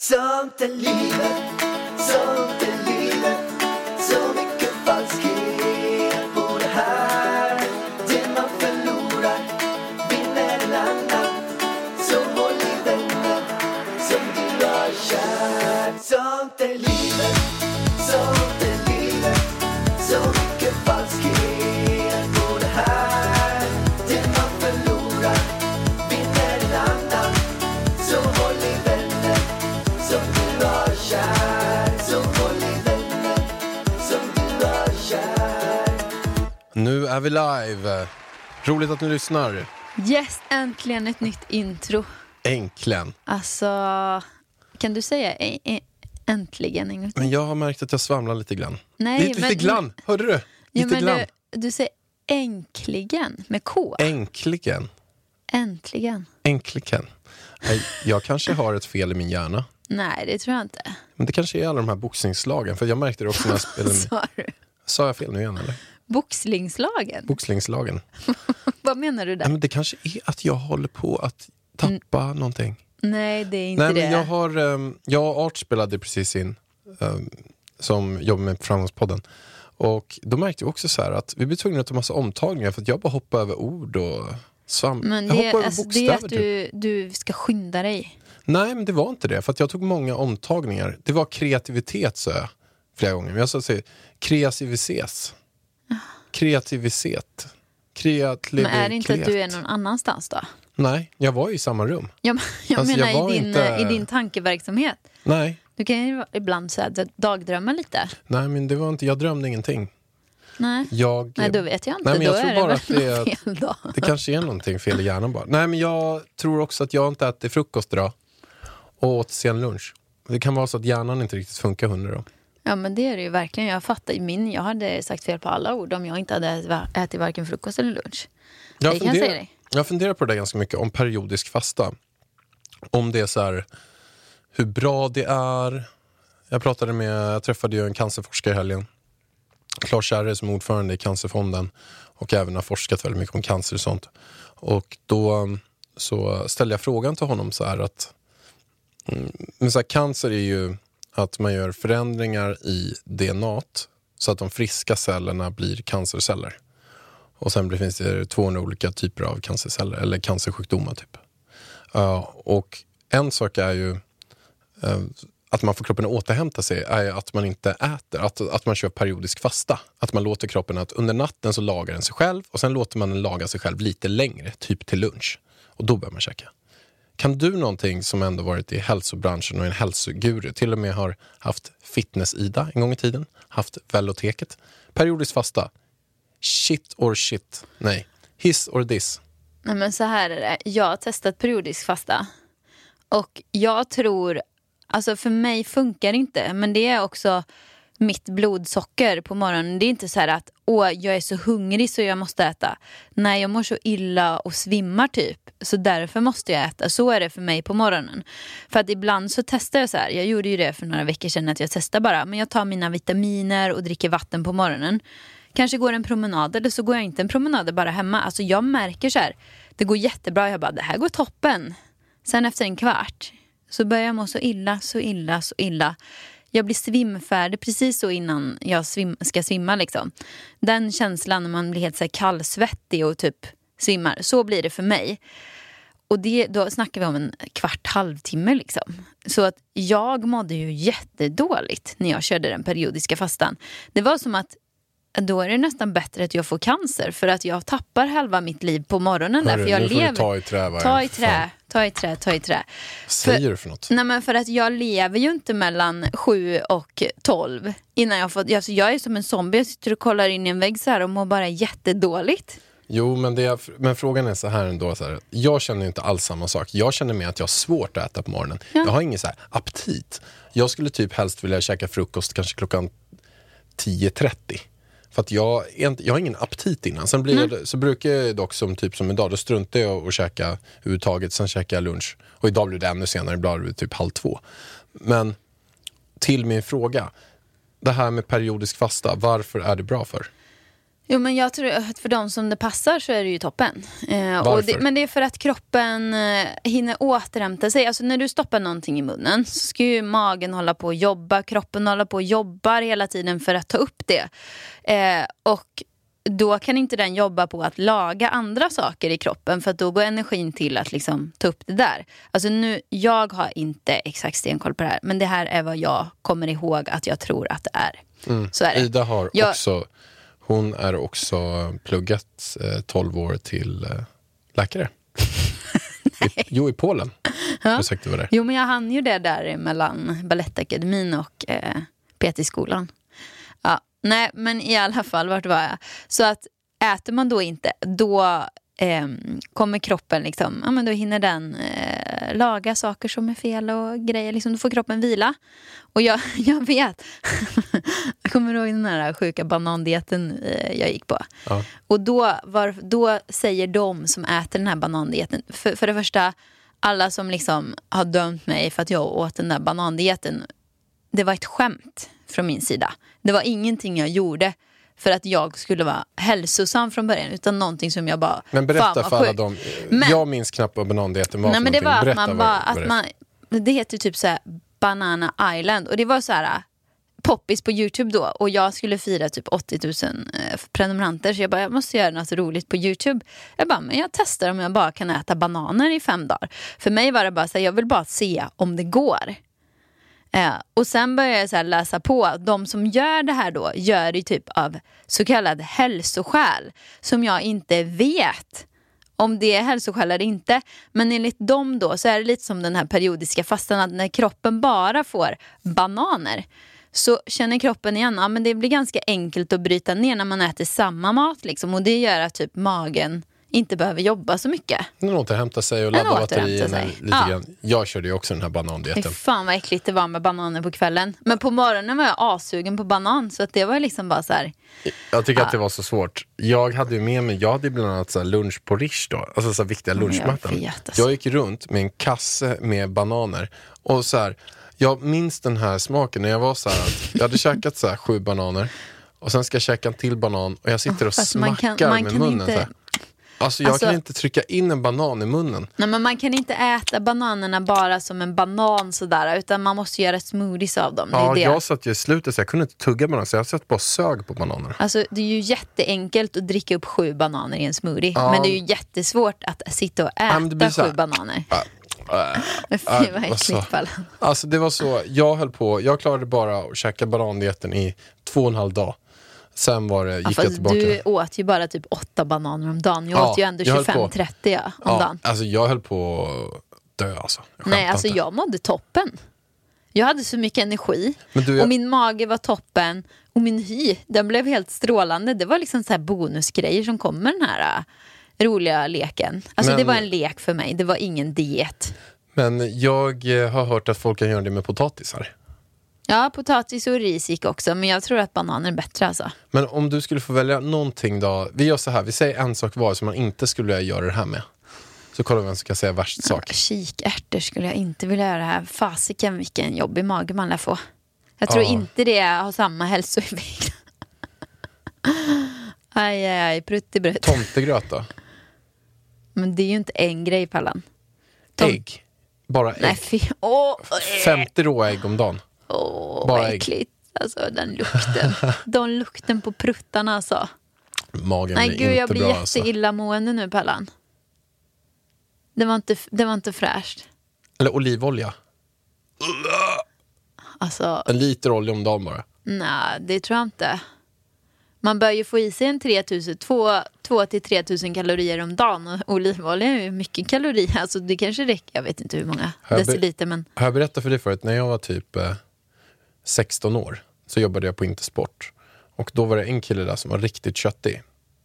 Sånt är livet, sånt Nu är vi live. Roligt att ni lyssnar. Yes, äntligen ett nytt intro. Äntligen. Alltså, kan du säga ä- ä- äntligen en gång till? Men jag har märkt att jag svamlar lite grann. Nej, lite, lite men- grann. Hörde du? Ja, Lite men grann. du, du säger äntligen med K. Äntligen. Äntligen. Äntligen. Jag kanske har ett fel i min hjärna. Nej, det tror jag inte. Men det kanske är alla de här boxningslagen. För jag märkte det också när jag spelade. Sa du? Sa jag fel nu igen eller? Boxlingslagen? Boxningslagen. Vad menar du Nej, där? men det kanske är att jag håller på att tappa någonting. Nej, det är inte Nej, det. men jag, har, um, jag och Art spelade precis in, ehm, som jobbar med Framgångspodden. Och då märkte vi också så här att vi blev tvungna att ta massa omtagningar för att jag bara hoppade över ord och svamp. Men jag det, hoppade över alltså, det är bokstäver. att typ. du, du ska skynda dig. Nej, men det var inte det. För jag tog många omtagningar. Det var kreativitet, sa jag flera gånger. Men jag sa säga Kreativitet. Kreativ... Men är det inte att du är någon annanstans då? Nej, jag var ju i samma rum. Jag, jag Alltså, menar jag i, din, inte- i din tankeverksamhet. Nej, Du kan ju ibland så här, dagdrömma lite. nej, men det var inte, jag drömde ingenting. Nej, Jag, Nej då vet jag inte. Nej, men jag då tror är det bara att det är- fel då. Det kanske är någonting fel i hjärnan bara. Nej, men jag tror också att jag inte ätit frukost idag och åt sen lunch. Det kan vara så att hjärnan inte riktigt funkar hundra då. Ja men det är det ju verkligen. Jag fattar min. Jag hade sagt fel på alla ord om jag inte hade ätit- varken frukost eller lunch. Jag Det kan jag säga dig. jag funderar på det ganska mycket, om periodisk fasta. Om det är så här, hur bra det är. Jag pratade med, jag träffade ju en cancerforskare i helgen. Claes Kärre som är ordförande i Cancerfonden och även har forskat väldigt mycket om cancer och sånt. Och då um, så ställde jag frågan till honom så här att mm, men så här, cancer är ju att man gör förändringar i DNA så att de friska cellerna blir cancerceller. Och sen finns det 200 olika typer av cancerceller, eller cancersjukdomar. Typ. Uh, och en sak är ju uh, att man får kroppen att återhämta sig, är att man inte äter, att, att man kör periodisk fasta. Att man låter kroppen att under natten så lagar den sig själv och sen låter man den laga sig själv lite längre, typ till lunch. Och då börjar man käka. Kan du någonting som ändå varit i hälsobranschen och är en hälsoguru, till och med har haft Fitness-Ida en gång i tiden, haft Velloteket, periodisk fasta, shit or shit, nej, hiss or this. Nej men så här är det. Jag har testat periodisk fasta. Och jag tror, alltså för mig funkar det inte. Men det är också mitt blodsocker på morgonen. Det är inte så här att åh, jag är så hungrig så jag måste äta. Nej, jag mår så illa och svimmar typ. Så därför måste jag äta. Så är det för mig på morgonen. För att ibland så testar jag så här. Jag gjorde ju det för några veckor sedan att jag testar bara. Men jag tar mina vitaminer och dricker vatten på morgonen. Kanske går en promenad eller så går jag inte en promenad bara hemma. Alltså jag märker så här. Det går jättebra. Jag bara, det här går toppen. Sen efter en kvart så börjar jag må så illa, så illa, så illa. Jag blir svimfärdig precis så innan jag svim, ska svimma. Liksom. Den känslan när man blir helt så här kallsvettig och typ svimmar. Så blir det för mig. Och det, då snackar vi om en kvart, halvtimme liksom. Så att jag mådde ju jättedåligt när jag körde den periodiska fastan. Det var som att då är det nästan bättre att jag får cancer för att jag tappar halva mitt liv på morgonen där. Hörru, För jag nu får du lever... ta i trä? Ta i Fan. trä, ta i trä, ta i trä. Säger du för något? Nej men för att jag lever ju inte mellan 7 och 12 innan jag får, alltså jag är som en zombie, jag sitter och kollar in i en vägg så här och mår bara jättedåligt. Jo, men, det men frågan är så här ändå. Så här, jag känner inte alls samma sak. Jag känner mer att jag har svårt att äta på morgonen. Jag har ingen så här aptit. Jag skulle typ helst vilja käka frukost kanske klockan 10.30. För att jag, jag har ingen aptit innan. Sen blir jag, så brukar jag dock som typ som idag, då struntar jag att käka överhuvudtaget. Sen käkar jag lunch. Och idag blir det ännu senare, ibland blir det typ halv två. Men till min fråga. Det här med periodisk fasta, varför är det bra för? Jo, men jag tror att för de som det passar så är det ju toppen. Eh, och det, men det är för att kroppen eh, hinner återhämta sig. Alltså när du stoppar någonting i munnen så ska ju magen hålla på att jobba, kroppen hålla på och jobbar hela tiden för att ta upp det. Eh, och då kan inte den jobba på att laga andra saker i kroppen för att då går energin till att liksom ta upp det där. Alltså nu, jag har inte exakt stenkoll på det här men det här är vad jag kommer ihåg att jag tror att det är. Så är det. Ida har Jag- också, hon är också pluggat eh, 12 år till eh, läkare. I, jo, i Polen. Ja. Det var det. Jo, men jag hann ju det där mellan Balettakademin och eh, PT-skolan. Ja, nej, men i alla fall, vart var jag? Så att äter man då inte, då ehm, kommer kroppen liksom, ja men då hinner den eh, laga saker som är fel och grejer, liksom, då får kroppen vila. Och jag, jag vet, jag kommer ihåg den här sjuka banandieten eh, jag gick på. Ja. Och då, var, då säger de som äter den här banandieten, för, för det första, alla som liksom har dömt mig för att jag åt den där banandieten, det var ett skämt från min sida. Det var ingenting jag gjorde för att jag skulle vara hälsosam från början, utan någonting som jag bara... Men berätta för alla sjukt. dem. Men- Jag minns knappt vad banandieten var Nej, men det var att Berätta man vad- bara, att man, det heter typ så här Banana Island och det var så här poppis på Youtube då och jag skulle fira typ 80 000 eh, prenumeranter så jag bara, jag måste göra något roligt på Youtube. Jag bara, men jag testar om jag bara kan äta bananer i fem dagar. För mig var det bara så här, jag vill bara se om det går. Eh, och sen började jag så här läsa på, de som gör det här då gör det typ av så kallad hälsoskäl som jag inte vet om det är hälsoskäl eller inte. Men enligt dem då så är det lite som den här periodiska fastan att när kroppen bara får bananer så känner kroppen igen, ja men det blir ganska enkelt att bryta ner när man äter samma mat liksom. Och det gör att typ magen inte behöver jobba så mycket. Den återhämtar sig och laddar batterierna sig. lite Ja. grann. Jag körde ju också den här Fy banandieten. fan vad äckligt det var med bananer på kvällen. Men på morgonen var jag asugen på banan så att det var liksom bara så här. Jag tycker att det var så svårt. Jag hade ju med mig, jag hade bland annat så lunch på Rish då, alltså så viktiga men jag vet, alltså. Jag gick runt med en kasse med bananer och så här, jag minns den här smaken när jag var så här att jag hade käkat så här sju bananer och sen ska jag käka en till banan och jag sitter och man smackar kan- man med kan munnen. inte-. Alltså jag Alltså- kan inte trycka in en banan i munnen. Nej men man kan inte äta bananerna bara som en banan sådär utan man måste göra smoothies av dem. Det Ja, det. jag satt ju i slutet så jag kunde inte tugga banan så jag satt bara och sög på bananerna. Alltså, det är ju jätteenkelt att dricka upp sju bananer i en smoothie. Ja. Men det är ju jättesvårt att sitta och Ja, det äta sju bananer. Äh, Men Fy vad vad så- äckligt Pallan. Alltså det var så, jag höll på, jag klarade bara att käka banandieten i två och en halv dag. Sen var det, gick Ja, jag tillbaka. du åt ju bara typ åtta bananer om dagen. Jag Ja, åt ju ändå jag höll på. 25-30 ja, om ja, dagen. alltså jag höll på att dö alltså. Nej, alltså inte. jag mådde toppen. Jag hade så mycket energi du, jag- och min mage var toppen och min hy, den blev helt strålande. Det var liksom så här bonusgrejer som kom med den här äh, roliga leken. Alltså Men- det var en lek för mig, det var ingen diet. Men jag eh, har hört att folk kan göra det med potatisar. Ja, potatis och ris gick också, men jag tror att bananer är bättre alltså. Men om du skulle få välja någonting då, vi gör så här, vi säger en sak var som man inte skulle göra det här med. Så kollar vi vem som kan säga värst sak. Kikärtor skulle jag inte vilja göra det här. Fasiken vilken jobbig mage man lär få. Jag tror Ja. inte det har samma hälsoeffekt. aj, aj, aj, pruttibrutt. Tomtegröt då? Men det är ju inte en grej Pallan. Tom- Ägg. Bara ägg. Nej fy, åh, 50 råa ägg om dagen. Åh bara vad ägg. äckligt. Alltså den lukten. Den lukten på pruttarna alltså. Magen Nej blir gud jag inte blir bra alltså. jätteillamående nu Pallan. Det var inte, det var inte fräscht. Eller olivolja. Alltså En liter olja om dagen bara. Nej, det tror jag inte. Man bör ju få i sig en 3000, 2 till 3000 kalorier om dagen. Och olivolja är ju mycket kalorier. Alltså det kanske räcker, jag vet inte hur många jag be- deciliter. Men Har jag berättat för dig förut, när jag var typ eh, 16 år så jobbade jag på Intersport. Och då var det en kille där som var riktigt köttig.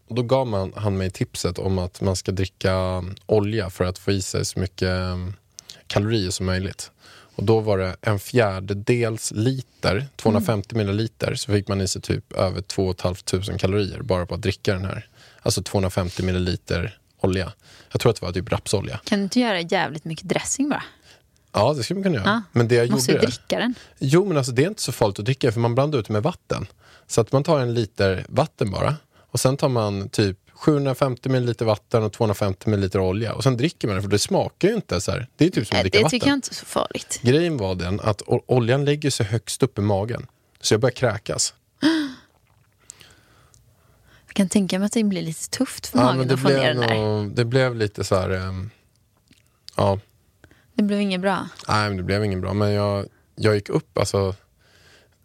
Och då gav man, han mig tipset om att man ska dricka mm, olja för att få i sig så mycket mm, kalorier som möjligt. Och då var det en fjärdedels liter, 250 milliliter, så fick man i sig typ över 2 500 kalorier bara på att dricka den här. Alltså 250 milliliter olja. Jag tror att det var typ rapsolja. kan du inte göra jävligt mycket dressing bara? Ja, det skulle man kunna göra. Ja. Men det jag Måste gjorde... dricka den. Jo, men alltså det är inte så farligt att dricka för man blandar ut det med vatten. Så att man tar en liter vatten bara Och sen tar man typ 750 ml vatten och 250 ml olja och sen dricker man det för det smakar ju inte så här. Det är typ som att dricka det vatten. tycker jag inte är så farligt. Grejen var den att oljan lägger sig högst upp i magen. Så jag börjar kräkas. Jag kan tänka mig att det blir lite tufft för Ja, magen det, att få ner den där. det blev lite så här... ehm, ja, Det blev inget bra. nej, men det blev ingen bra. Men jag, jag gick upp, alltså...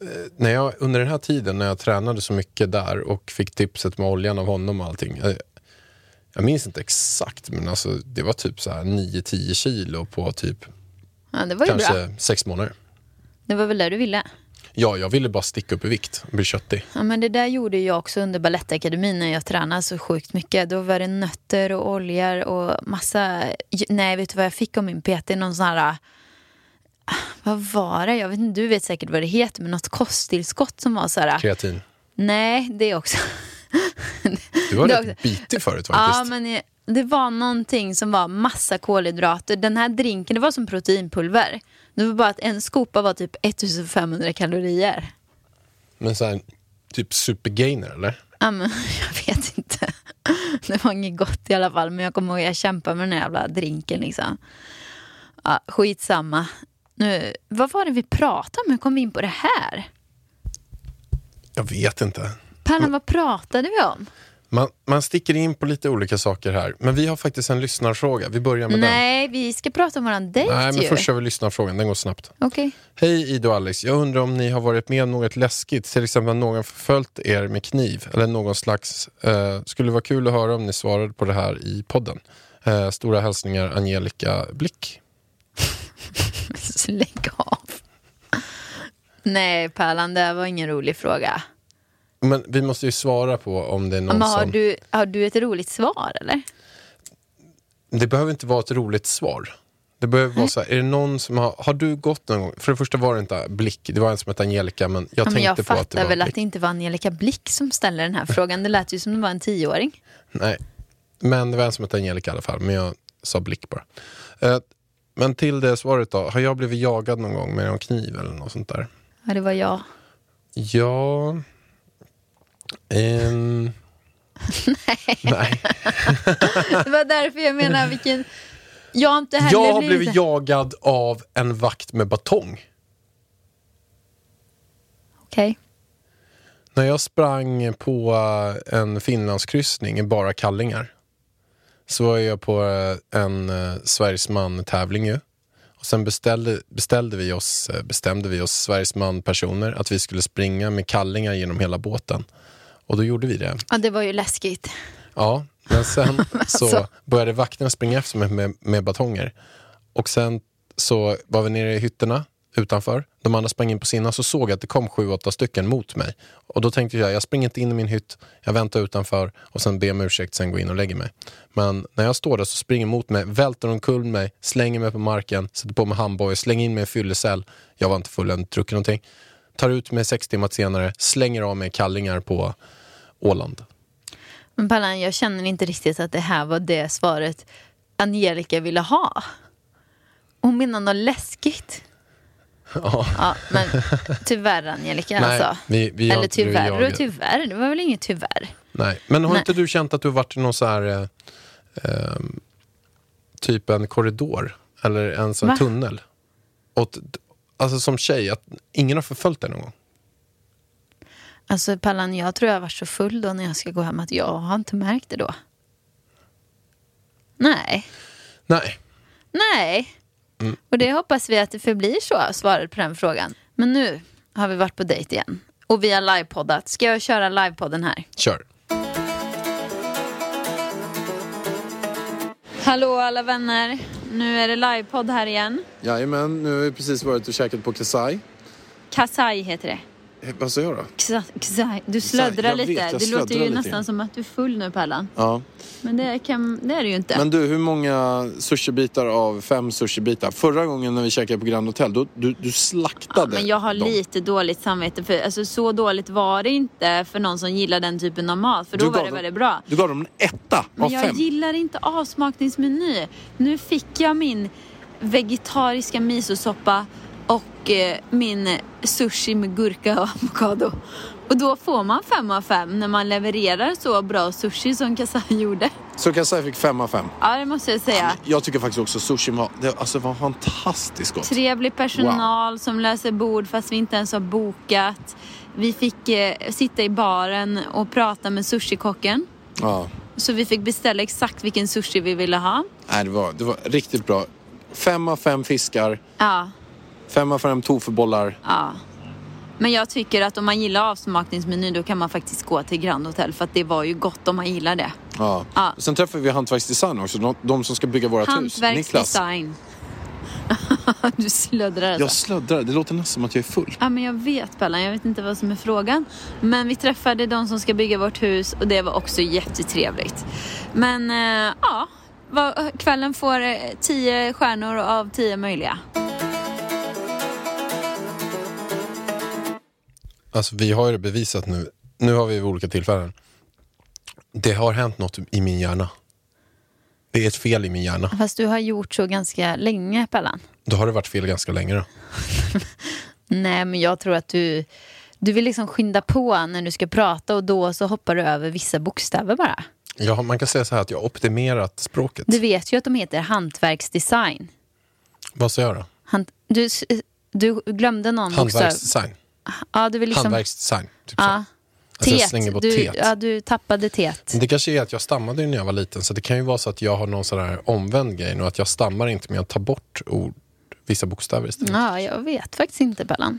eh, När jag, under den här tiden när jag tränade så mycket där och fick tipset med oljan av honom och allting. eh, Jag minns inte exakt, men alltså, det var typ så här 9-10 kilo på typ Ja, ju bra. kanske sex månader. Det var väl det du ville. Ja, jag ville bara sticka upp i vikt och bli köttig. Ja, men det där gjorde jag också under Balettakademin när jag tränade så sjukt mycket. Då var det nötter och oljor och massa... Nej, vet du vad jag fick av min PT? Någon sån här... ah, Vad var det? Jag vet inte, du vet säkert vad det heter, men något kosttillskott som var så här... Kreatin. Nej, det också. Du var rätt bitig förut Ja, faktiskt. men eh, det var någonting som var massa kolhydrater. Den här drinken, det var som proteinpulver. Det var bara att en skopa var typ 1500 kalorier. Men så här, typ supergainer eller? Ja, men, jag vet inte. Det var inget gott i alla fall. Men jag kommer ihåg att jag kämpade med den här jävla drinken. Liksom. Ja, skitsamma. Nu, vad var det vi pratade om? Hur kom vi in på det här? Jag vet inte. Pärlan, vad pratade vi om? Man, man sticker in på lite olika saker här. Men vi har faktiskt en lyssnarfråga. Vi börjar med Nej, vi ska prata om våran dejt den. Nej, men ju. först kör vi lyssnarfrågan. Den går snabbt. Okej. Hej Ida och Alex. Jag undrar om ni har varit med om något läskigt, till exempel att någon förföljt er med kniv eller någon slags... Eh, skulle vara kul att höra om ni svarade på det här i podden. Eh, stora hälsningar Angelica Blick. Lägg av. Nej, Pärlan, det var ingen rolig fråga. Men vi måste ju svara på om det är någon Men har, som... du, har du ett roligt svar, eller? Det behöver inte vara ett roligt svar. Det behöver vara så här, är det någon som har... Har du gått någon gång? För det första var det inte Blick, det var en som hette Angelica, men jag Ja, men tänkte jag på att det fattar var väl Blick. att det inte var Angelica Blick som ställde den här frågan. Det lät ju som det var en tioåring. Nej, men det var en som hette Angelica i alla fall, men jag sa Blick bara. Eh, men till det svaret då, har jag blivit jagad någon gång med en kniv eller något sånt där? Ja, det var jag. Ja... ehm, nej. Det var därför jag menar vilken... Jag har inte heller Jag har blivit... jagad av en vakt med batong. Okej. När jag sprang på eh, en Finlandskryssning i bara kallingar så var jag på eh, en uh, Sveriges man-tävling ju. Och sen beställde, beställde vi oss, eh, bestämde vi oss Sveriges man-personer att vi skulle springa med kallingar genom hela båten. Och då gjorde vi det. Ja, det var ju läskigt. Ja, men sen så Alltså. började vakterna springa efter mig med, med batonger. Och sen så var vi nere i hytterna utanför. De andra sprang in på sina så såg jag att det kom sju, åtta stycken mot mig. Och då tänkte jag, jag springer inte in i min hytt, jag väntar utanför och sen ber om ursäkt, sen går in och lägger mig. Men när jag står där så springer mot mig, välter omkull mig, slänger mig på marken, sätter på mig handbojor, slänger in mig i en fyllecell. Jag var inte full än, druckit någonting. Tar ut mig sex timmar senare, slänger av mig kallingar på Åland. Men Pallan, jag känner inte riktigt att det här var det svaret Angelica ville ha. Hon menar något läskigt. Ja. Ja, men tyvärr Angelica Nej, alltså. vi- vi Eller tyvärr och tyvärr. Det var väl inget tyvärr. Nej, men har Nej. inte du känt att du varit i någon så här eh, eh, typ en korridor eller en sån Va? tunnel? Och, alltså som tjej, att ingen har förföljt dig någon gång? Alltså Pallan, jag tror jag varit så full då när jag ska gå hem att jag har inte märkt det då. Nej, Nej. nej. Mm. Och det hoppas vi att det förblir så, svaret på den frågan. Men nu har vi varit på dejt igen. Och vi har livepoddat. Ska jag köra livepodden här? Kör. Hallå alla vänner. Nu är det livepodd här igen. Jajamän, nu har vi precis varit och käkat på Kasai. Kasai heter det. Eh, Vad sa jag då? Ksa- Kasai. Du slöddrar jag vet, lite. jag det låter ju lite nästan som att du är full nu Pärlan. Ja. Men det, kan, det är det ju inte. Men du, hur många sushibitar av fem sushibitar? Förra gången när vi käkade på Grand Hotel, då, du, du slaktade Men jag har dem. lite dåligt samvete för alltså, så dåligt var det inte för någon som gillar den typen av mat. För då Du var det dem- väldigt bra. Du gav dem en etta Men av jag fem. gillar inte avsmakningsmeny. Nu fick jag min vegetariska misosoppa och eh, min sushi med gurka och avokado. Och då får man fem av fem när man levererar så bra sushi som Kasai gjorde. Så Kasai fick fem av fem. Ja, det måste jag säga. Jag tycker faktiskt också sushi var, det, alltså, var fantastiskt gott. Trevlig personal som löser bord fast vi inte ens har bokat. Vi fick eh, sitta i baren och prata med sushikocken. Ja. Så vi fick beställa exakt vilken sushi vi ville ha. Nej, det, var, det var riktigt bra. Fem av fem fiskar, Ja, fem av fem tofubollar. ja. Men jag tycker att om man gillar avsmakningsmeny då kan man faktiskt gå till Grand Hotel för att det var ju gott om man gillar det. Ja. Ja. Sen träffade vi Hantverksdesign också, de, de som ska bygga vårt hus. Hantverksdesign. du slöddrar alltså. Jag slöddrar, det låter nästan som att jag är full. Ja men jag vet Bellan, jag vet inte vad som är frågan. Men vi träffade de som ska bygga vårt hus och det var också jättetrevligt. Men eh, ja, kvällen får eh, tio stjärnor av tio möjliga. Alltså vi har ju det bevisat nu. Nu har vi vid olika tillfällen. Det har hänt något i min hjärna. Det är ett fel i min hjärna. Fast du har gjort så ganska länge Bellan. Då har det varit fel ganska länge då. Nej men jag tror att du, du vill liksom skynda på när du ska prata och då så hoppar du över vissa bokstäver bara. Ja, man kan säga så här att jag har optimerat språket. Du vet ju att de heter hantverksdesign. Vad sa jag då? Hant, du, du glömde någon bokstav. Hantverksdesign. Ja, du vill liksom... Hantverksdesign. Typ. Ja. Alltså jag slänger bort du, tet. ja, du tappade tet. Det kanske är att jag stammade när jag var liten så det kan ju vara så att jag har någon sån här omvänd grej nu att jag stammar inte men jag tar bort ord, vissa bokstäver istället. Ja, jag vet faktiskt inte Bellan.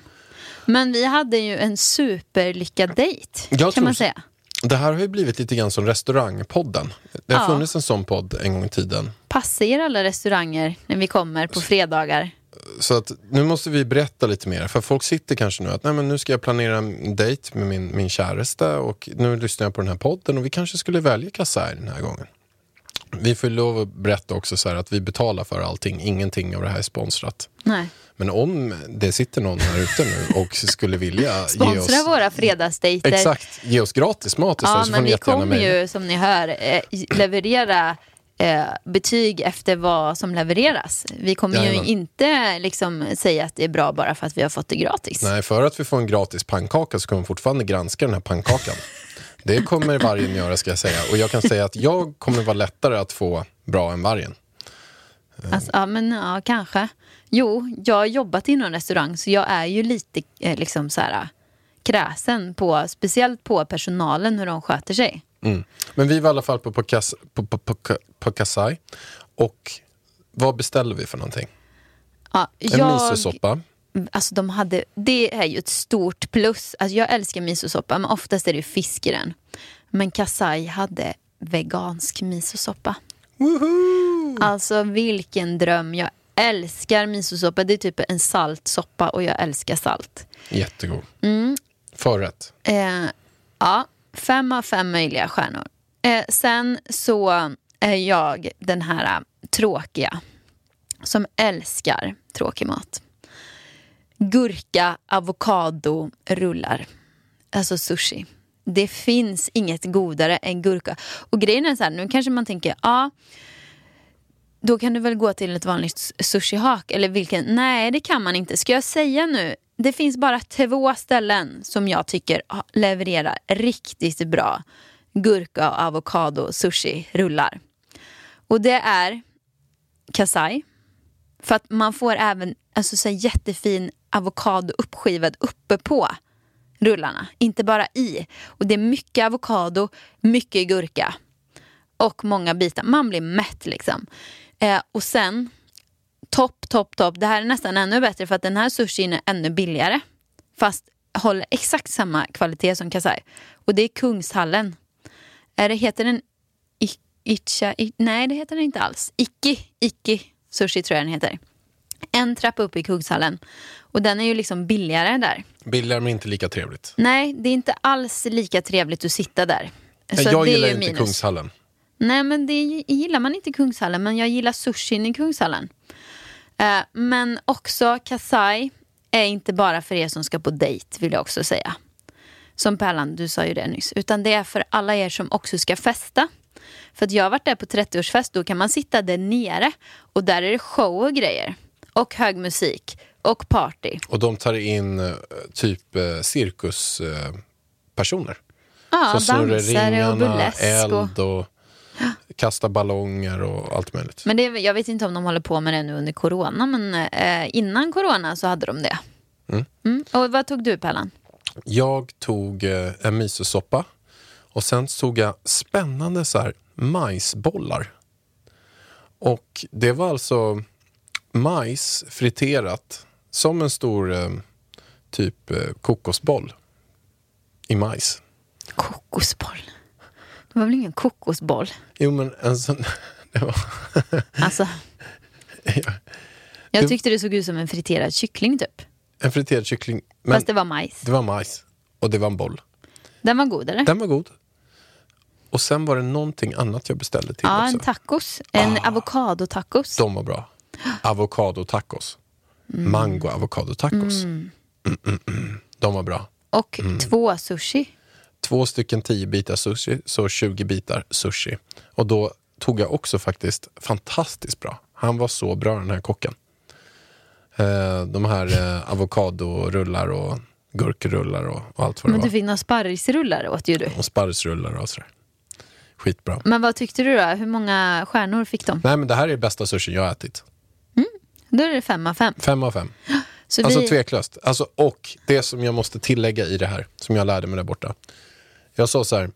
Men vi hade ju en superlyckad dejt, Jag kan man säga. Det här har ju blivit lite grann som restaurangpodden. Det har Ja. funnits en sån podd en gång i tiden. Passa er alla restauranger när vi kommer på fredagar. Så att nu måste vi berätta lite mer. För folk sitter kanske nu att Nej, men nu ska jag planera en dejt med min, min käraste och nu lyssnar jag på den här podden och vi kanske skulle välja Kasai den här gången. Vi får lov att berätta också så att vi betalar för allting. Ingenting av det här är sponsrat. Nej. Men om det sitter någon här ute nu och skulle vilja ge Sponsra oss... våra fredagsdejter. Exakt, ge oss gratis mat istället Ja, så får men ni vi kommer ju som ni hör eh, leverera eh, betyg efter vad som levereras. Vi kommer ju Jajamän. inte liksom säga att det är bra bara för att vi har fått det gratis. Nej, för att vi får en gratis pannkaka så kommer vi fortfarande granska den här pannkakan. Det kommer vargen göra ska jag säga. Och jag kan säga att jag kommer vara lättare att få bra än vargen. Alltså, ja, men ja, kanske. Jo, jag har jobbat inom restaurang så jag är ju lite eh, liksom så här, kräsen på, speciellt på personalen hur de sköter sig. Mm. Men vi var i alla fall på, på, på, på, på, på Kasai. Och vad beställde vi för någonting? Ja, En misosoppa. Alltså de hade, det är ju ett stort plus. Alltså jag älskar misosoppa men oftast är det fisk i den. Men Kasai hade vegansk misosoppa. Alltså vilken dröm. Jag älskar misosoppa. Det är typ en saltsoppa och jag älskar salt. Jättegod. Mm. Förrätt. Eh, ja, fem av fem möjliga stjärnor. Eh, sen så är jag den här eh, tråkiga som älskar tråkig mat. Gurka, avokado, rullar. Alltså sushi. Det finns inget godare än gurka. Och grejen är så här, nu kanske man tänker, ja, då kan du väl gå till ett vanligt sushihak eller vilken? Nej, det kan man inte. Ska jag säga nu? Det finns bara två ställen som jag tycker levererar riktigt bra gurka och avokado sushi rullar. Och det är Kasai. För att man får även alltså, så jättefin avokado uppskivad uppe på rullarna, inte bara i. Och det är mycket avokado, mycket gurka och många bitar. Man blir mätt liksom. Eh, och sen, topp, topp, topp. Det här är nästan ännu bättre för att den här sushin är ännu billigare. Fast håller exakt samma kvalitet som Kasai. Och det är Kungshallen. Är det, heter den I- Icha? I, nej, det heter den inte alls. Iki, Iki sushi tror jag den heter. En trappa upp i Kungshallen. Och den är ju liksom billigare där. Billigare men inte lika trevligt. Nej, det är inte alls lika trevligt att sitta där. Så jag det är gillar ju inte minus. Kungshallen. Nej, men det gillar man inte i Kungshallen, men jag gillar sushin i Kungshallen. Eh, men också Kasai är inte bara för er som ska på dejt, vill jag också säga. Som Pärlan, du sa ju det nyss. Utan det är för alla er som också ska festa. För att jag har varit där på 30-årsfest, då kan man sitta där nere och där är det show och grejer. Och hög musik och party. Och de tar in eh, typ eh, cirkus... Eh, personer. Ja, Så dansare och burlesk. Eld och kasta ballonger och allt möjligt. Men det, jag vet inte om de håller på med det nu under corona, men eh, innan corona så hade de det. Mm. Och vad tog du Pellan? Jag tog eh, en misosoppa och sen tog jag spännande så här majsbollar. Och det var alltså majs friterat som en stor eh, typ eh, kokosboll i majs. Kokosboll. Var väl ingen kokosboll? Jo men en sån, det var, Alltså, ja, jag tyckte det såg ut som en friterad kyckling typ. en friterad kyckling. Men Fast det var majs. det var majs och det var en boll. Den var god eller? Den var god. Och sen var det någonting annat jag beställde till ja, också. en tacos. En avokadotacos. De var bra. Avocado tacos. Mango avocado tacos. Mm. Mm, mm. De var bra. Och Mm. två sushi. Två stycken 10 bitar sushi, så 20 bitar sushi. Och då tog jag också faktiskt fantastiskt bra. Han var så bra den här kocken. Eh, de här eh, avokadorullar och gurkrullar och, och allt vad det Men du var. fick några sparrisrullar åt ju du. Och sparrisrullar och sådär. Skitbra. Men vad tyckte du då? Hur många stjärnor fick de? Nej men det här är bästa sushi jag har ätit. Då är det fem av fem. Fem av fem. Så Alltså vi... tveklöst. Alltså, och det som jag måste tillägga i det här, som jag lärde mig där borta. Jag sa så här,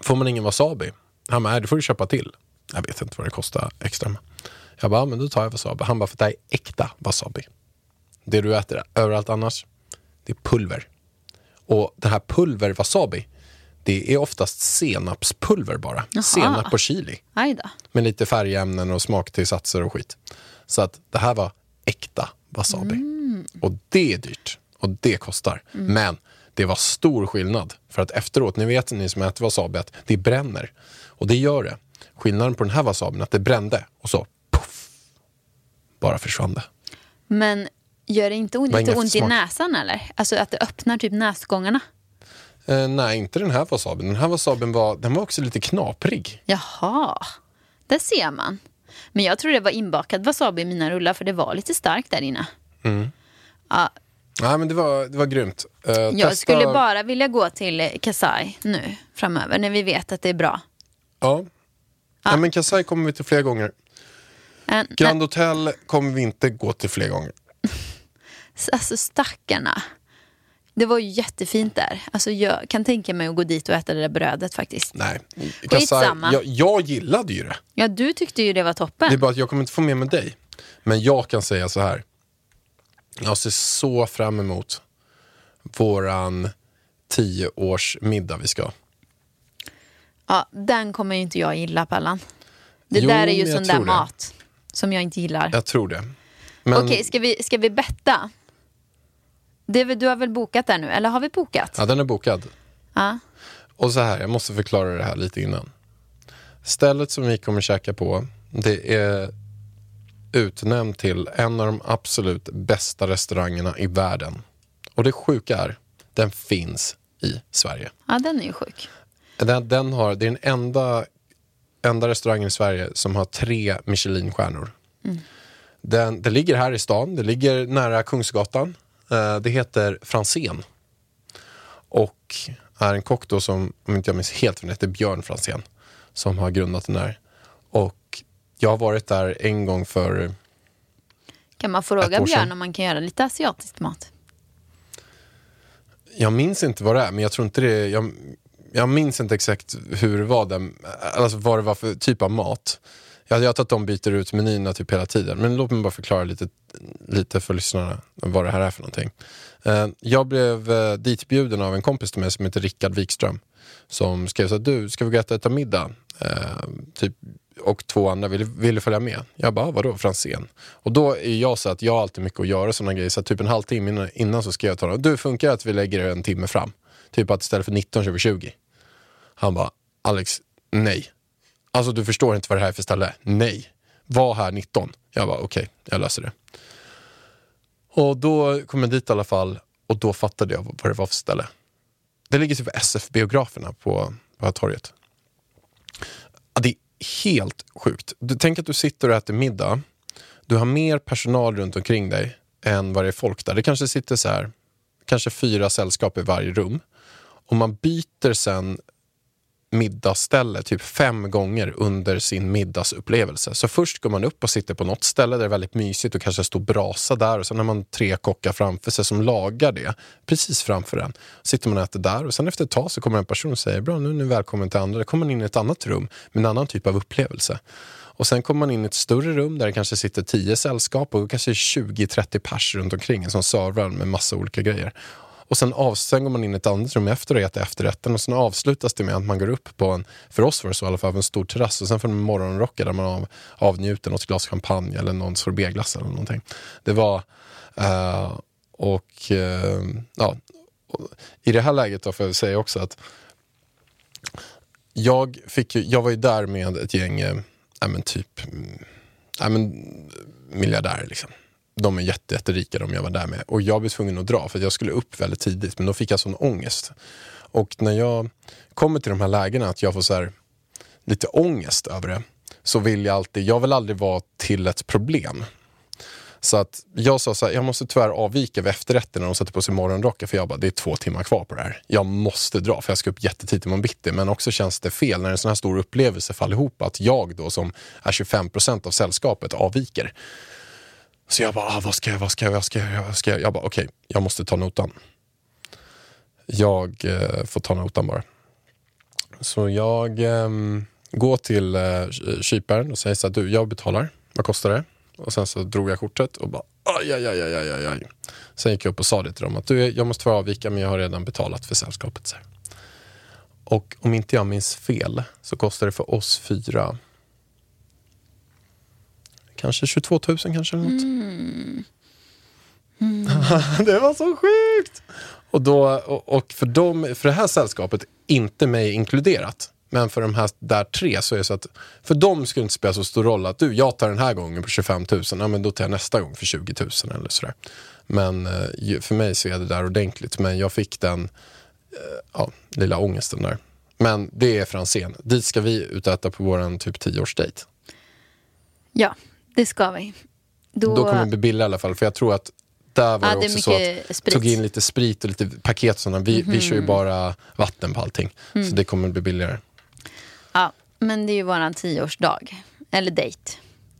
får man ingen wasabi? Han bara, "Nej, det får du köpa till. Jag vet inte vad det kostar extra. Jag bara, "Ja, men då tar jag wasabi. Han bara, för det här är äkta wasabi. Det du äter överallt annars, det är pulver. Och det här pulver wasabi, det är oftast senapspulver bara. Jaha. Senap och chili Aj då. med lite färgämnen och smaktillsatser och skit. Så att det här var äkta wasabi. Och det är dyrt och det kostar. Men det var stor skillnad. För att efteråt, ni vet ni som äter wasabi att det bränner. Och det gör det. Skillnaden på den här wasabin är att det brände och så puff, bara försvann det. Men gör det inte ont, lite ont i näsan eller? Alltså att det öppnar typ näsgångarna? Eh, nej, inte den här wasabin. Den här wasabin var, den var också lite knaprig. Jaha, där ser man. Men jag tror det var inbakad wasabi i mina rullar för det var lite starkt där inne. Ja, Nej, men det var, det var grymt. Eh, jag testa- skulle bara vilja gå till Kasai nu framöver när vi vet att det är bra. Ja. ja, men Kasai kommer vi till fler gånger. Äh, Grand Hotel kommer vi inte gå till fler gånger. Alltså stackarna. Det var ju jättefint där. Alltså, jag kan tänka mig att gå dit och äta det där brödet faktiskt. Nej. Skitsamma. jag, jag gillade ju det. Ja, du tyckte ju det var toppen. Det är bara att jag kommer inte få med mig dig. Men jag kan säga så här. Jag ser så fram emot våran tio års middag vi ska ha. Ja, den kommer ju inte jag gilla, Pallan. Det Jo, där är ju sån där det. mat som jag inte gillar. Jag tror det. Men, Okej, ska vi, ska vi betta? Det du har väl bokat där nu, eller har vi bokat? Ja, den är bokad. Ja. Och så här, jag måste förklara det här lite innan. Stället som vi kommer käka på, det är utnämnt till en av de absolut bästa restaurangerna i världen. Och det sjuka är, den finns i Sverige. ja, den är ju sjuk. Den, den har, det är den enda, enda restaurangen i Sverige som har tre Michelinstjärnor. Den, det ligger här i stan, det ligger nära Kungsgatan. Eh, det heter Franzén. Och är en kock då som, om inte jag minns helt fel, heter Björn Franzén. Som har grundat den där. Och jag har varit där en gång för Kan man fråga. Björn om man kan göra lite asiatisk mat? Jag minns inte vad det är, men jag tror inte det jag, jag minns inte exakt hur det var, den, alltså vad det var för typ av mat. Jag hade att de byter ut menyerna typ hela tiden, men låt mig bara förklara lite, lite för lyssnarna vad det här är för någonting. Eh, Jag blev eh, ditbjuden av en kompis till mig som heter Rickard Wikström som skrev så att du, ska vi gå och äta middag? Eh, typ, och två andra ville, ville följa med. Jag bara, ah, vadå Franzén? Och då är jag så att jag har alltid mycket att göra sådana grejer. Så typ en halvtimme innan, innan så skrev jag till honom, du funkar det att vi lägger en timme fram? Typ att istället för 19 kör vi 20. Han bara, Alex, nej. Alltså du förstår inte vad det här är för ställe. Nej. Var här 19. Jag bara, okej, jag löser det. Och då kom jag dit i alla fall och då fattade jag vad det var för ställe. Det ligger typ SF-biograferna på, på det här torget. Det är helt sjukt. Du, tänk att du sitter och äter middag. Du har mer personal runt omkring dig än vad det är folk där. Det kanske sitter så här, kanske fyra sällskap i varje rum. Och och man byter sen middagsställe typ fem gånger under sin middagsupplevelse. Så först går man upp och sitter på något ställe där det är väldigt mysigt och kanske står brasa där och sen har man tre kockar framför sig som lagar det precis framför en. Sitter man och äter där och sen efter ett tag så kommer en person och säger bra nu är ni välkommen till andra. Då kommer man in i ett annat rum med en annan typ av upplevelse. Och sen kommer man in i ett större rum där det kanske sitter tio sällskap och kanske 20-30 pers runt omkring som servar med massa olika grejer. Och sen, av, sen går man in i ett annat rum efter och äter efterrätten och sen avslutas det med att man går upp på en, för oss var det så i alla fall, en stor terrass och sen får man morgonrocka där man av, avnjuter något glas champagne eller någon sorbetglass eller någonting. Det var, uh, och uh, ja, i det här läget då får jag säga också att jag, fick ju, jag var ju där med ett gäng, äh, ja, men typ, äh, men, miljardärer liksom de är jätte, jätterika de jag var där med. Och jag blev tvungen att dra för jag skulle upp väldigt tidigt men då fick jag sån ångest. Och när jag kommer till de här lägena att jag får så här, lite ångest över det så vill jag alltid, jag vill aldrig vara till ett problem. Så att jag sa så här, jag måste tyvärr avvika vid efterrätten när de sätter på sig morgonrocken för jag bara, det är två timmar kvar på det här. Jag måste dra för jag ska upp jättetidigt imorgon bitti. Men också känns det fel när en sån här stor upplevelse faller ihop att jag då som är 25 procent av sällskapet avviker. Så jag bara, ah, vad ska jag, vad ska jag, vad ska jag, vad ska jag? Jag bara, okej, okay, jag måste ta notan. Jag eh, får ta notan bara. Så jag eh, går till eh, kyparen och säger så här, du, jag betalar. Vad kostar det? Och sen så drog jag kortet och bara, aj, aj, aj, aj, aj, aj. Sen gick jag upp och sa det till dem att du, jag måste få avvika men jag har redan betalat för sällskapet. Så här. Och om inte jag minns fel så kostar det för oss fyra kanske 22 000 kanske. Eller något. Mm. det var så sjukt! Och, då, och, för, dem, för det här sällskapet, inte mig inkluderat, men för de här där tre så är det så att för dem skulle det inte spela så stor roll att du, jag tar den här gången på 25 000, ja men då tar jag nästa gång för 20 000 eller sådär. Men eh, för mig så är det där ordentligt, men jag fick den eh, ja, lilla ångesten där. Men det är Franzén. Dit ska vi ut och äta på vår typ 10-årsdejt. Ja, det ska vi. Då, då kommer det bli billigare i alla fall. För jag tror att där var Ja, det också så att sprit. tog in lite sprit och lite paket. och Sådana. Vi, vi kör ju bara vatten på allting. Mm. Så det kommer bli billigare. Ja, men det är ju våran tioårsdag. Eller dejt.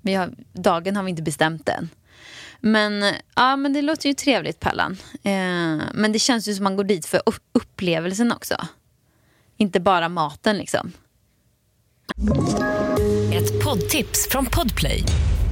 Vi har, dagen har vi inte bestämt än. Men, ja, men det låter ju trevligt Pallan. Eh, men det känns ju som man går dit för upp- upplevelsen också. Inte bara maten liksom. Ett poddtips från Podplay.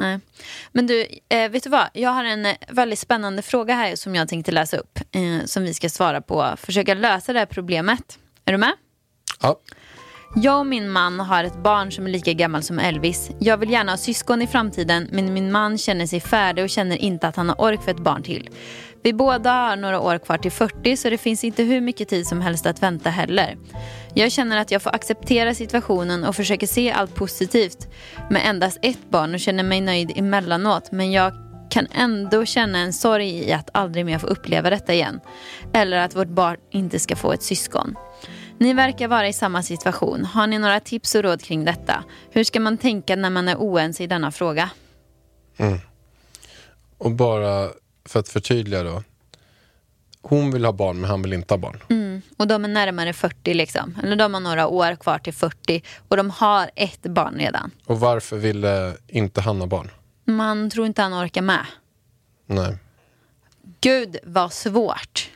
Nej. Men du, eh, vet du vad? Jag har en eh, väldigt spännande fråga här som jag tänkte läsa upp. Eh, som vi ska svara på. Försöka lösa det här problemet. Är du med? Ja. Jag och min man har ett barn som är lika gammal som Elvis. Jag vill gärna ha syskon i framtiden men min man känner sig färdig och känner inte att han har ork för ett barn till. Vi båda har några år kvar till 40 så det finns inte hur mycket tid som helst att vänta heller. Jag känner att jag får acceptera situationen och försöker se allt positivt med endast ett barn och känner mig nöjd emellanåt men jag kan ändå känna en sorg i att aldrig mer få uppleva detta igen. Eller att vårt barn inte ska få ett syskon. Ni verkar vara i samma situation. Har ni några tips och råd kring detta? Hur ska man tänka när man är oense i denna fråga? Mm. Och bara för att förtydliga då. Hon vill ha barn men han vill inte ha barn. Och de är närmare 40 liksom. Eller de har några år kvar till 40. Och de har ett barn redan. Och varför ville inte han ha barn? Man tror inte han orkar med. Nej. Gud vad svårt.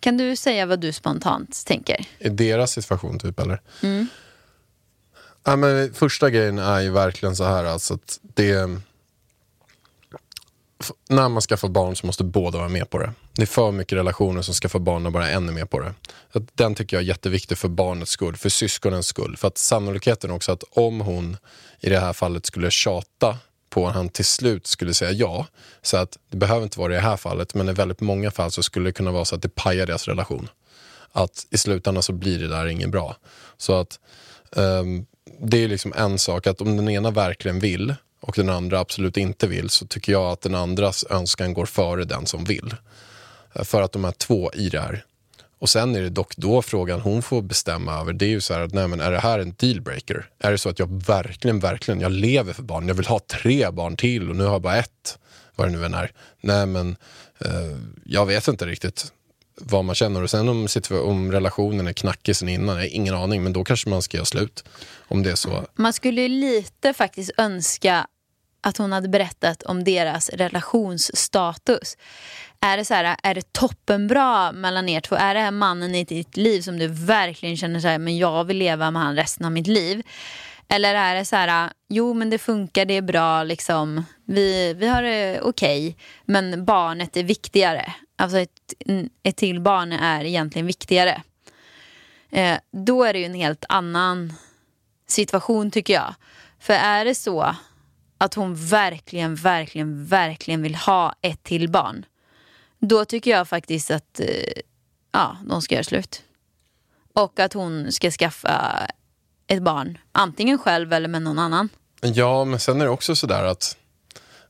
Kan du säga vad du spontant tänker? I deras situation typ eller? Ja, men första grejen är ju verkligen så här alltså att det när man skaffar barn så måste båda vara med på det. Det är för mycket relationer som skaffar barn och bara en är med på det. Att den tycker jag är jätteviktig för barnets skull, för syskonens skull. För att sannolikheten också att om hon i det här fallet skulle tjata på att han till slut skulle säga ja. Så att det behöver inte vara i det här fallet, men i väldigt många fall så skulle det kunna vara så att det pajar deras relation. att i slutändan så blir det där inget bra. Så att um, det är liksom en sak att om den ena verkligen vill och den andra absolut inte vill så tycker jag att den andras önskan går före den som vill. Eh, för att de är två i det här. Och sen är det dock då frågan hon får bestämma över, det är ju så här att nej men är det här en dealbreaker? Är det så att jag verkligen, verkligen, jag lever för barn, jag vill ha tre barn till och nu har jag bara ett, vad det nu än är. Nej men eh, jag vet inte riktigt vad man känner och sen om, om relationen är knackig sen innan, jag har ingen aning, men då kanske man ska göra slut. Om det är så. Man skulle ju lite faktiskt önska att hon hade berättat om deras relationsstatus. Är det så här, är det toppenbra mellan er två? Är det här mannen i ditt liv som du verkligen känner så här, men jag vill leva med han resten av mitt liv? Eller är det så här, jo men det funkar, det är bra, liksom. vi, vi har det okej, men barnet är viktigare. Alltså ett, ett till barn är egentligen viktigare. Eh, då är det ju en helt annan situation tycker jag. För är det så att hon verkligen, verkligen, verkligen vill ha ett till barn. Då tycker jag faktiskt att eh, ja, de ska göra slut. Och att hon ska skaffa ett barn. Antingen själv eller med någon annan. Ja, men sen är det också sådär att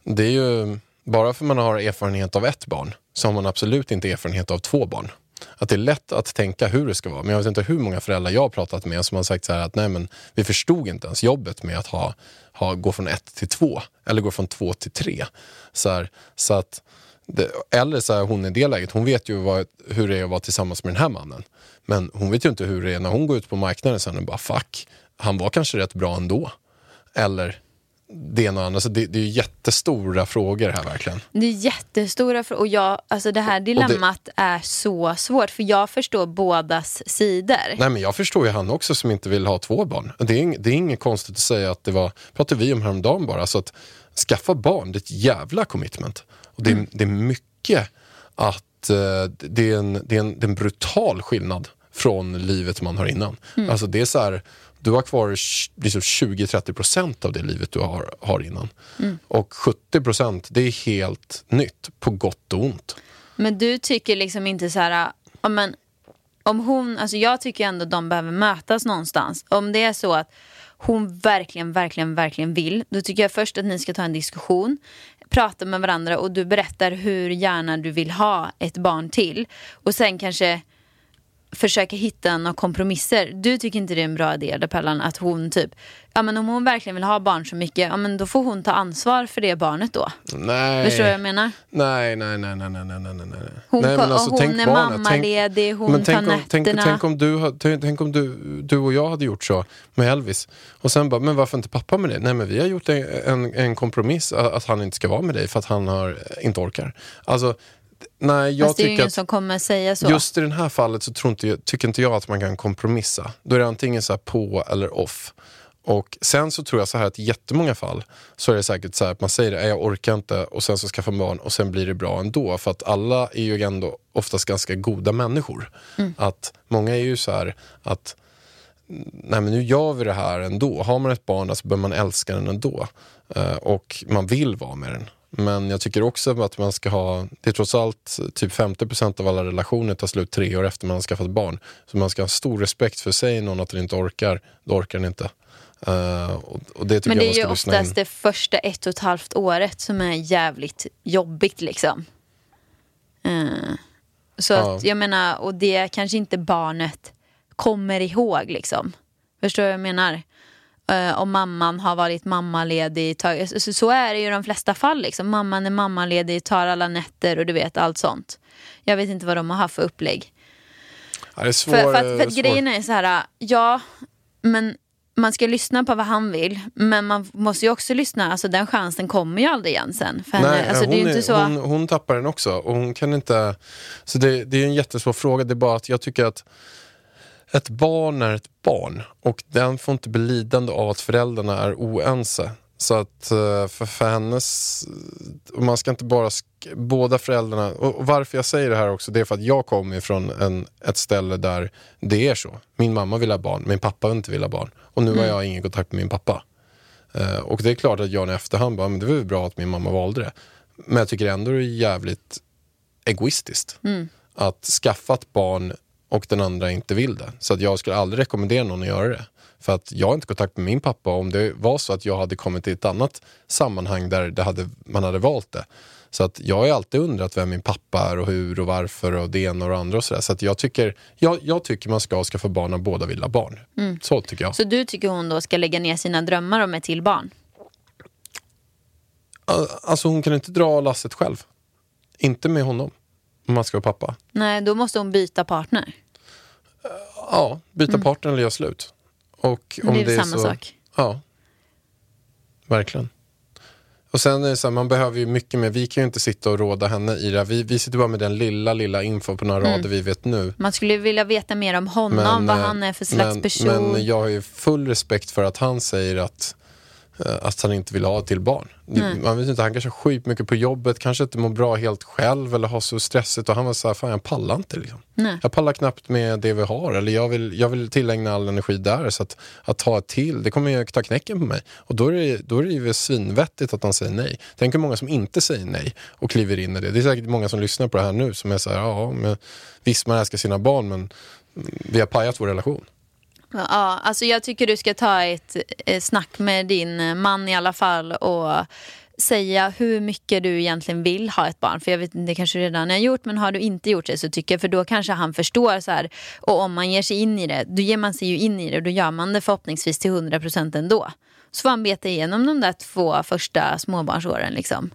det är ju, bara för man har erfarenhet av ett barn så har man absolut inte erfarenhet av två barn. Att det är lätt att tänka hur det ska vara. Men jag vet inte hur många föräldrar jag har pratat med som har sagt så här att nej men vi förstod inte ens jobbet med att ha, ha, gå från ett till två. Eller gå från två till tre. Så, här, så att, det, eller så här, hon i det läget, hon vet ju vad, hur det är att vara tillsammans med den här mannen. Men hon vet ju inte hur det är när hon går ut på marknaden sen och bara fuck, han var kanske rätt bra ändå. Eller det ena och andra. Så det, det är jättestora frågor här verkligen. Det är jättestora frågor. Och jag, alltså det här dilemmat är så svårt. För jag förstår bådas sidor. Nej men jag förstår ju han också som inte vill ha två barn. Det är, det är inget konstigt att säga att det var, pratade vi om häromdagen bara, så att skaffa barn, det är ett jävla commitment. Och det, är, det är mycket att eh, det, är en, det, är en, det är en brutal skillnad från livet man har innan. Alltså det är så här, du har kvar liksom 20-30% av det livet du har, har innan. Och 70% det är helt nytt, på gott och ont. Men du tycker liksom inte så här, ja, men, om hon, alltså jag tycker ändå de behöver mötas någonstans. Om det är så att hon verkligen, verkligen, verkligen vill, då tycker jag först att ni ska ta en diskussion, prata med varandra och du berättar hur gärna du vill ha ett barn till. Och sen kanske försöka hitta några kompromisser. Du tycker inte det är en bra idé, Pellan, att hon typ, ja men om hon verkligen vill ha barn så mycket, ja men då får hon ta ansvar för det barnet då. Nej. Förstår du vad jag menar? Nej, nej, nej, nej, nej, nej, nej. Hon nej, ko- och hon tänk är barnet. mammaledig, hon men tänk tar om, tänk, nätterna. tänk om, du, tänk, tänk om du, du och jag hade gjort så med Elvis. Och sen bara, men varför inte pappa med dig? Nej, men vi har gjort en, en, en kompromiss att att han inte ska vara med dig för att han har, inte orkar. Alltså, nej, jag Fast det är ju ingen att som kommer säga så. just i det här fallet så tror inte, tycker inte jag att man kan kompromissa. Då är det antingen så på eller off. Och sen så tror jag så här att i jättemånga fall så är det säkert så här att man säger "Nej, jag orkar inte och sen så skaffar man barn och sen blir det bra ändå. För att alla är ju ändå oftast ganska goda människor. Att många är ju så här att nej men nu gör vi det här ändå. Har man ett barn så bör man älska den ändå. Eh, och man vill vara med den. Men jag tycker också att man ska ha, det är trots allt typ 50% av alla relationer tar slut tre år efter man har skaffat barn. Så man ska ha stor respekt för, säger någon att den inte orkar, då orkar den inte. Eh, och, det Men det jag är ju oftast det första ett och ett halvt året som är jävligt jobbigt liksom. Eh, så Ja. att jag menar, och det kanske inte barnet kommer ihåg liksom. Förstår du vad jag menar? Eh, om mamman har varit mammaledig, tar, så, är det ju i de flesta fall. Liksom. Mamman är mammaledig, tar alla nätter och du vet allt sånt. Jag vet inte vad de har haft för upplägg. Ja, det är svår, För, för, att, för att svår. grejen är så här, ja, men man ska lyssna på vad han vill, men man måste ju också lyssna, alltså den chansen kommer ju aldrig igen sen. För henne. Nej, alltså, är så... hon, hon tappar den också. Och hon kan inte... Så det, det är en jättesvår fråga. Det är bara att jag tycker att ett barn är ett barn och den får inte bli lidande av att föräldrarna är oense. Så att eh, för, för hennes... Man ska inte bara... Båda föräldrarna... Och, varför jag säger det här också, det är för att jag kommer ifrån en, ett ställe där det är så. Min mamma vill ha barn, min pappa vill inte vill ha barn. Och nu har jag ingen kontakt med min pappa. Eh, och det är klart att jag i efterhand bara, men det var ju bra att min mamma valde det. Men jag tycker ändå det är jävligt egoistiskt. Att skaffa ett barn och den andra inte vill det. Så att jag skulle aldrig rekommendera någon att göra det. För att jag har inte kontakt med min pappa. Om det var så att jag hade kommit till ett annat sammanhang där det hade, man hade valt det. Så att jag har alltid undrat vem min pappa är och hur och varför och det ena och det andra och sådär. Så att jag tycker, jag, jag tycker man ska skaffa barn när båda vill ha barn. Så tycker jag. Så du tycker hon då ska lägga ner sina drömmar om ett till barn? Alltså hon kan inte dra lasset själv. Inte med honom. Om man ska vara pappa. Nej, då måste hon byta partner. Ja, byta partner eller göra slut. Och Men om det är väl är samma så, sak? Ja. Verkligen. Och sen är det så här, man behöver ju mycket mer. Vi kan ju inte sitta och råda henne i det här. Vi, vi sitter bara med den lilla, lilla info på några Mm. rader vi vet nu. Man skulle vilja veta mer om honom, vad eh, han är för slags men, person. Men jag har ju full respekt för att han säger att, att han inte vill ha till barn. Man vet inte, han kanske har skit mycket på jobbet, kanske inte mår bra helt själv eller har så stressigt. Och han var så här, fan jag pallar inte. Liksom. Nej. Jag pallar knappt med det vi har. Eller jag vill, jag vill tillägna all energi där. Så att, att ta till, det kommer ju ta knäcken på mig. Och då är det, då är det ju svinvettigt att han säger nej. Tänk hur många som inte säger nej och kliver in i det. Det är säkert många som lyssnar på det här nu som är så här, ja, men, visst man älskar sina barn men mm, vi har pajat vår relation. Ja, alltså jag tycker du ska ta ett eh, snack med din eh, man i alla fall och säga hur mycket du egentligen vill ha ett barn. För jag vet inte, det kanske du redan har gjort, men har du inte gjort det så tycker jag, för då kanske han förstår så här, och om man ger sig in i det, då ger man sig ju in i det och då gör man det förhoppningsvis till 100% ändå. Så får han beta igenom de där två första småbarnsåren liksom.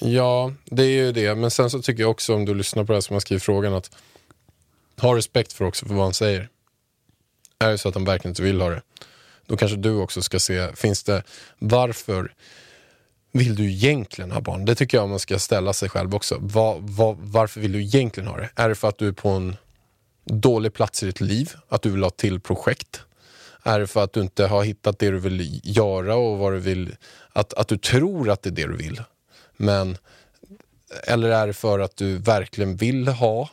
Ja, det är ju det. Men sen så tycker jag också om du lyssnar på det här som jag skriver frågan att ha respekt för också för vad han säger. Är det så att han verkligen inte vill ha det, då kanske du också ska se, finns det, varför vill du egentligen ha barn? Det tycker jag man ska ställa sig själv också. Vad- vad- varför vill du egentligen ha det? Är det för att du är på en dålig plats i ditt liv? Att du vill ha ett till projekt? Är det för att du inte har hittat det du vill göra och vad du vill, att, att du tror att det är det du vill? Men, eller är det för att du verkligen vill ha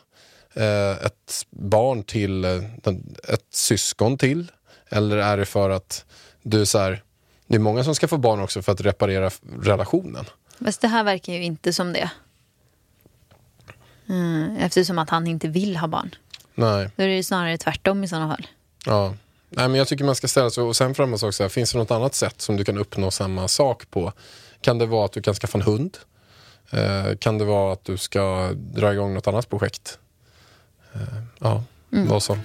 ett barn till, eh, ett syskon till? Eller är det för att du så här, det är många som ska få barn också för att reparera relationen. Fast det här verkar ju inte som det. Mm, eftersom att han inte vill ha barn. Nej, Då är det ju snarare tvärtom i sådana fall. ja. Nej, men jag tycker man ska ställa sig och sen framåt också, finns det något annat sätt som du kan uppnå samma sak på? Kan det vara att du kan skaffa en hund? Eh, kan det vara att du ska dra igång något annat projekt? Eh, ja, vad som.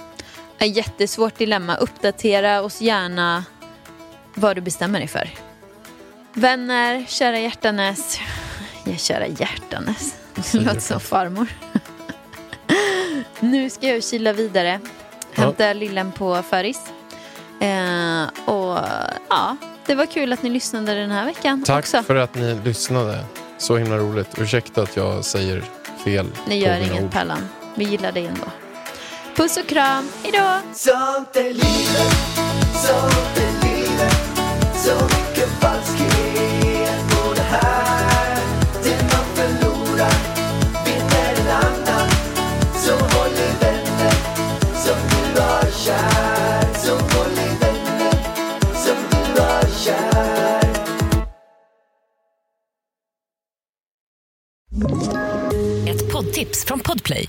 Ett jättesvårt dilemma. Uppdatera oss gärna vad du bestämmer dig för. Vänner, kära hjärtanes. Ja, kära hjärtanes. Det låter som farmor. nu ska jag kila vidare. Hämta lillen på föris. Eh, och ja, det var kul att ni lyssnade den här veckan Tack också. för att ni lyssnade. Så himla roligt. Ursäkta att jag säger fel. Ni gör inget ord. Vi gillar dig ändå. Puss och kram. Hejdå! Sånt är livet, sånt är livet Så mycket falskhet på det här Det man förlorar vinner en annan Så håll i vänner som du har kär Så håll i vänner som du har kär Ett poddtips från Podplay.